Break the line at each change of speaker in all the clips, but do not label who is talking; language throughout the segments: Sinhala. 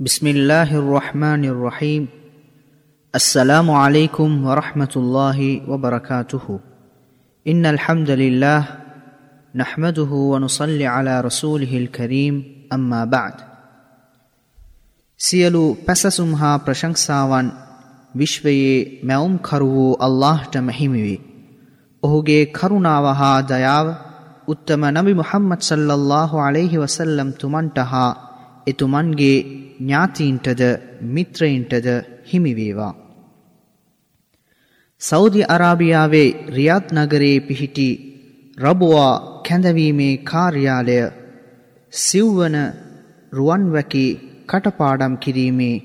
بسم الله الرحمن الرحيم السلام عليكم ورحمة الله وبركاته إن الحمد لله نحمده ونصلي على رسوله الكريم أما بعد සියලු පැසසුම් හා ප්‍රශංසාවන් විශ්වයේ මැවුම් කරු වූ අල්ලාහ්ට මහිමිවේ. ඔහුගේ කරුණාව හා දයාව උත්තම නබි මුහම්මද් සල්ලල්ලාහු අලෙහි වසල්ලම් තුමන්ට හා එතුමන්ගේ ඥාතීන්ටද මිත්‍රයින්ටද හිමිවේවා. සෞදි අරාබියාවේ රියත් නගරයේ පිහිටි රබවා කැඳවීමේ කාර්යාලය සිව්වන රුවන්වැකි කටපාඩම් කිරීමේ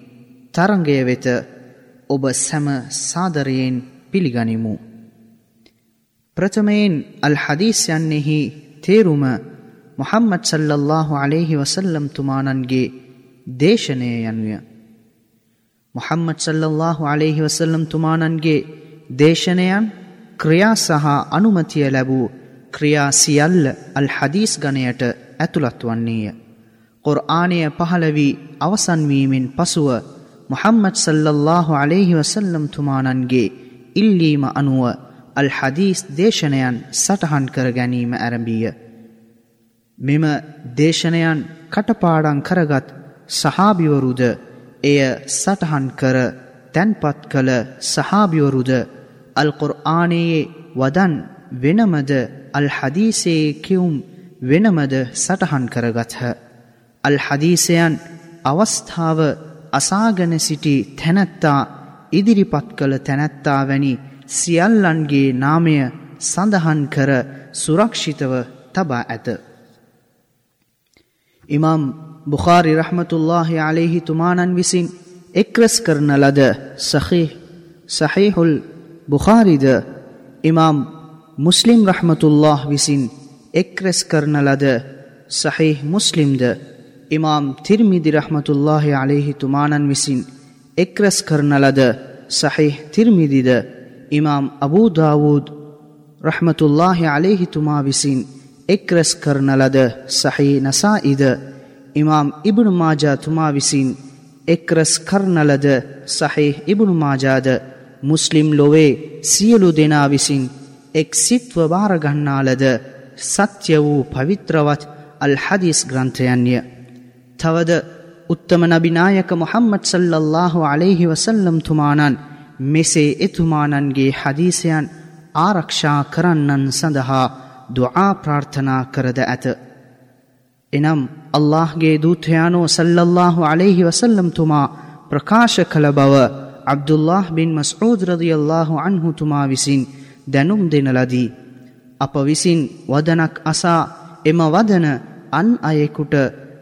තරංගය වෙත ඔබ සැම සාදරයෙන් පිළිගනිමු. ප්‍රථමයෙන් අල් හදීස්යන්නෙහි තේරුම මොහම්මත් සල්ලල්ලාහු අලෙහි වසල්ලම් තුමානන්ගේ දේශනය යනුය. මොහම්මත් සල්ලල්ලාහු අලෙහි වසල්ලම් තුමානන්ගේ දේශනයන් ක්‍රියා සහ අනුමතිය ලැබූ ක්‍රියා සියල්ල අල් හදීස් ගණයට ඇතුළත් වන්නේය. කුර්ආනය පහළවී අවසන්වීමෙන් පසුව මොහම්මත් සල්ලල්ලාහු අලෙහි වසල්ලම් තුමානන්ගේ ඉල්ලීම අනුව අල් හදීස් දේශනයන් සටහන් කර ගැනීම ඇරඹීය. මෙම දේශනයන් කටපාඩං කරගත් සහාබිවරුද එය සටහන් කර තැන්පත් කළ සහාබිවරුද අල්කුර්ආනයේ වදන් වෙනමද අල් හදීසයේ කිවුම් වෙනමද සටහන් කරගත්හ. අල් හදීසයන් අවස්ථාව අසාගන සිටි තැනැත්තා ඉදිරිපත් කළ තැනැත්තා වැනි සියල්ලන්ගේ නාමය සඳහන් කර සුරක්ෂිතව තබා ඇත. ඉමම් බුඛාරි රහමතුල්له عليهෙහි තුමානන් විසින් එක්රස් කරන ලද සහි සහිහුල් බුඛාරිද ඉමම් මුස්ලිම් රහමතුල්له විසින් එක්රස් කරන ලද සහි මුස්ලිම්ද ඉමම් තිර්මිදි රහමතුල්له عليهෙහි තුමානන් විසින් එක්රස් කරන ලද සහි තිර්මිදිද ඉමම් අබූදාවූද් රහමතුල්له عليهෙහි තුමා විසින් එක්රස් කරන ලද සහි නසායිද ඉමාම් ඉබුණු මාජා තුමා විසින් එක්රස් කරන ලද සහි ඉබුණු මාජාද මුස්ලිම් ලොවේ සියලු දෙනා විසින් එක් සිත්ව භාරගන්නාලද සත්‍ය වූ පවිත්‍රවත් අල් හදිස් ග්‍රන්ථයන්ය. තවද උත්තම නබිනායක මොහම්මත් සල්ලල්له අලෙහි වසල්ලම් තුමානන් මෙසේ එතුමානන්ගේ හදීසයන් ආරක්ෂා කරන්නන් සඳහා දුආ ප්‍රාර්ථනා කරද ඇත එනම් අල්ලාහ්ගේ දූතයානෝ සල්ලල්ලාහු අලෙහි වසල්ලම්තුමා ප්‍රකාශ කළ බව අබ්දුල්له බින් මස්රෝද රදියල්ලාහු අන්හුතුමා විසින් දැනුම් දෙන ලදී. අප විසින් වදනක් අසා එම වදන අන් අයෙකුට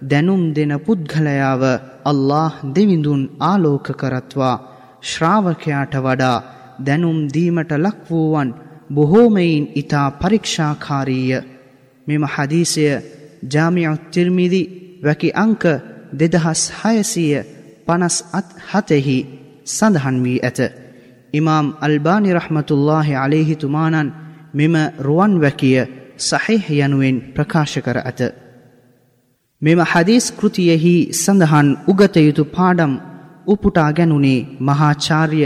දැනුම් දෙන පුද්ගලයාව අල්له දෙවිඳුන් ආලෝක කරත්වා ශ්‍රාවකයාට වඩා දැනුම් දීමට ලක්වූවන් බොහෝමයින් ඉතා පරීක්ෂාකාරීය මෙම හදීසය ජාමියුත් තිර්මිදි වැකි අංක දෙදහස් හයසීය පනස් අත් හතෙහි සඳහන් වී ඇත. ඉමාම් අල්බානි රහමතුල්له අලෙහි තුමානන් මෙම රුවන් වැකිය සහිහ යනුවෙන් ප්‍රකාශ කර ඇත. මෙම හදීස් කෘතියෙහි සඳහන් උගතයුතු පාඩම් උපුටා ගැනුනේ මහාචාර්ය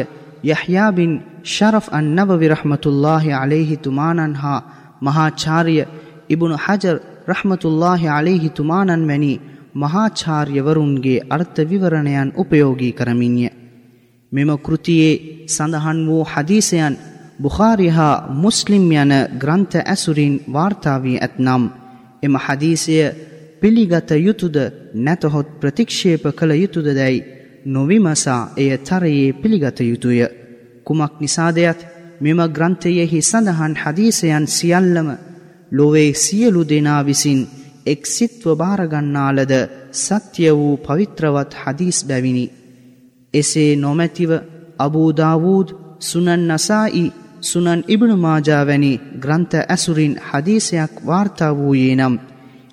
යහ්යාබින් ශරෆ් අන්නබවි රහමතුල්ලාහි අලෙහි තුමානන් හා මහාචාරිය ඉබුණු හජර් රහමතුල්ලාහි අලෙහි තුමානන් වැනි මහාචාර්යවරුන්ගේ අර්ථ විවරණයන් උපයෝගී කරමින්ය. මෙම කෘතියේ සඳහන් වූ හදීසයන් බුඛාරි හා මුස්ලිම් යන ග්‍රන්ථ ඇසුරින් වාර්තා වී ඇතනම් එම හදීසය පිළිගත යුතුයද නැතහොත් ප්‍රතික්ෂේප කළ යුතුයදැයි නොවිමසා එය තරයේ පිළිගත යුතුය. කුමක් නිසාදයත් මෙම ග්‍රන්ථයෙහි සඳහන් හදීසයන් සියල්ලම ලොවේ සියලු දෙනා විසින් එක්සිත්ව භාරගන්නාලද සත්‍ය වූ පවිත්‍රවත් හදීස් බැවිනි. එසේ නොමැතිව අබූදාවූද් සුනන් නසායි සුනන් ඉබුණු මාජා වැනි ග්‍රන්ථ ඇසුරින් හදීසයක් වාර්තා වූයේ නම්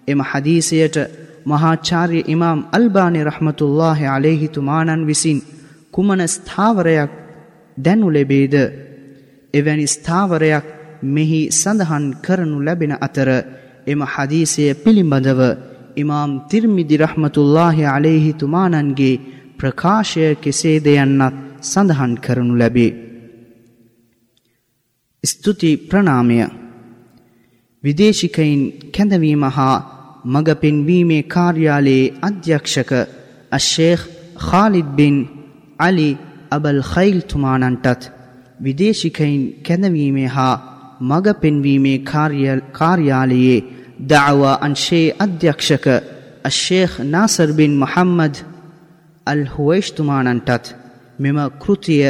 එම හදීසයට මහාචාර්ය ඉමාම් අල්බානි රහමතුල්له අලෙහි තුමානන් විසින් කුමන ස්ථාවරයක් දැනු ලැබේද එවැනි ස්ථාවරයක් මෙහි සඳහන් කරනු ලැබෙන අතර එම හදීසය පිළිබඳව ඉමාම් තිර්මිදි රහමතුල්ලාහි අලෙහි තුමානන්ගේ ප්‍රකාශය කෙසේද යන්නත් සඳහන් කරනු ලැබේ. ස්තුති ප්‍රනාමය විදේශිකයින් කැඳවීම හා මඟ පෙන්වීමේ කාර්යාලයේ අධ්‍යක්ෂක අශේඛ් خالد බින් අලි අබල් ඛයිල් තුමාණන්ටත් විදේශිකයින් කැඳවීමේ හා මඟ පෙන්වීමේ කාර්යාලයේ දعوى අංශයේ අධ්‍යක්ෂක අෂේඛ් නාසර් බින් මුහම්මද් අල් හුවයිෂ් තුමාණන්ටත් මෙම කෘතිය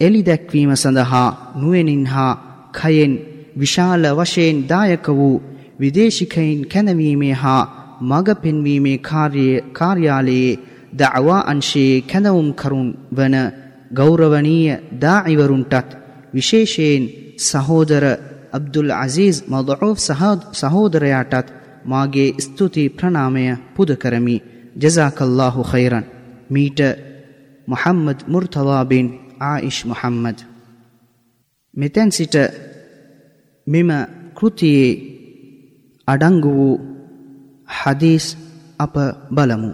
එලි දැක්වීම සඳහා නුවණින් හා කයෙන් විශාල වශයෙන් දායක වූ විදේශිකයින් කැඳවීමේ හා මඟ පෙන්වීමේ කාර්යාලයේ දعවා අංශයේ කැඳවුම්කරුන් වන ගෞරවනීය දාඉවරුන්ටත් විශේෂයෙන් සහෝදර අබ්දුල් අසීස් මදහෝෆ් සහෝදරයාටත් මාගේ ස්තුති ප්‍රනාමය පුද කරමි ජසාකල්ලාහු خيرًا මීට මොහම්මද් මුර්තවාබින් ආයිෂ් මොහම්මද් මෙතැන් සිට මෙම කෘතියේ අඩංගු වූ හදීස් අප බලමු.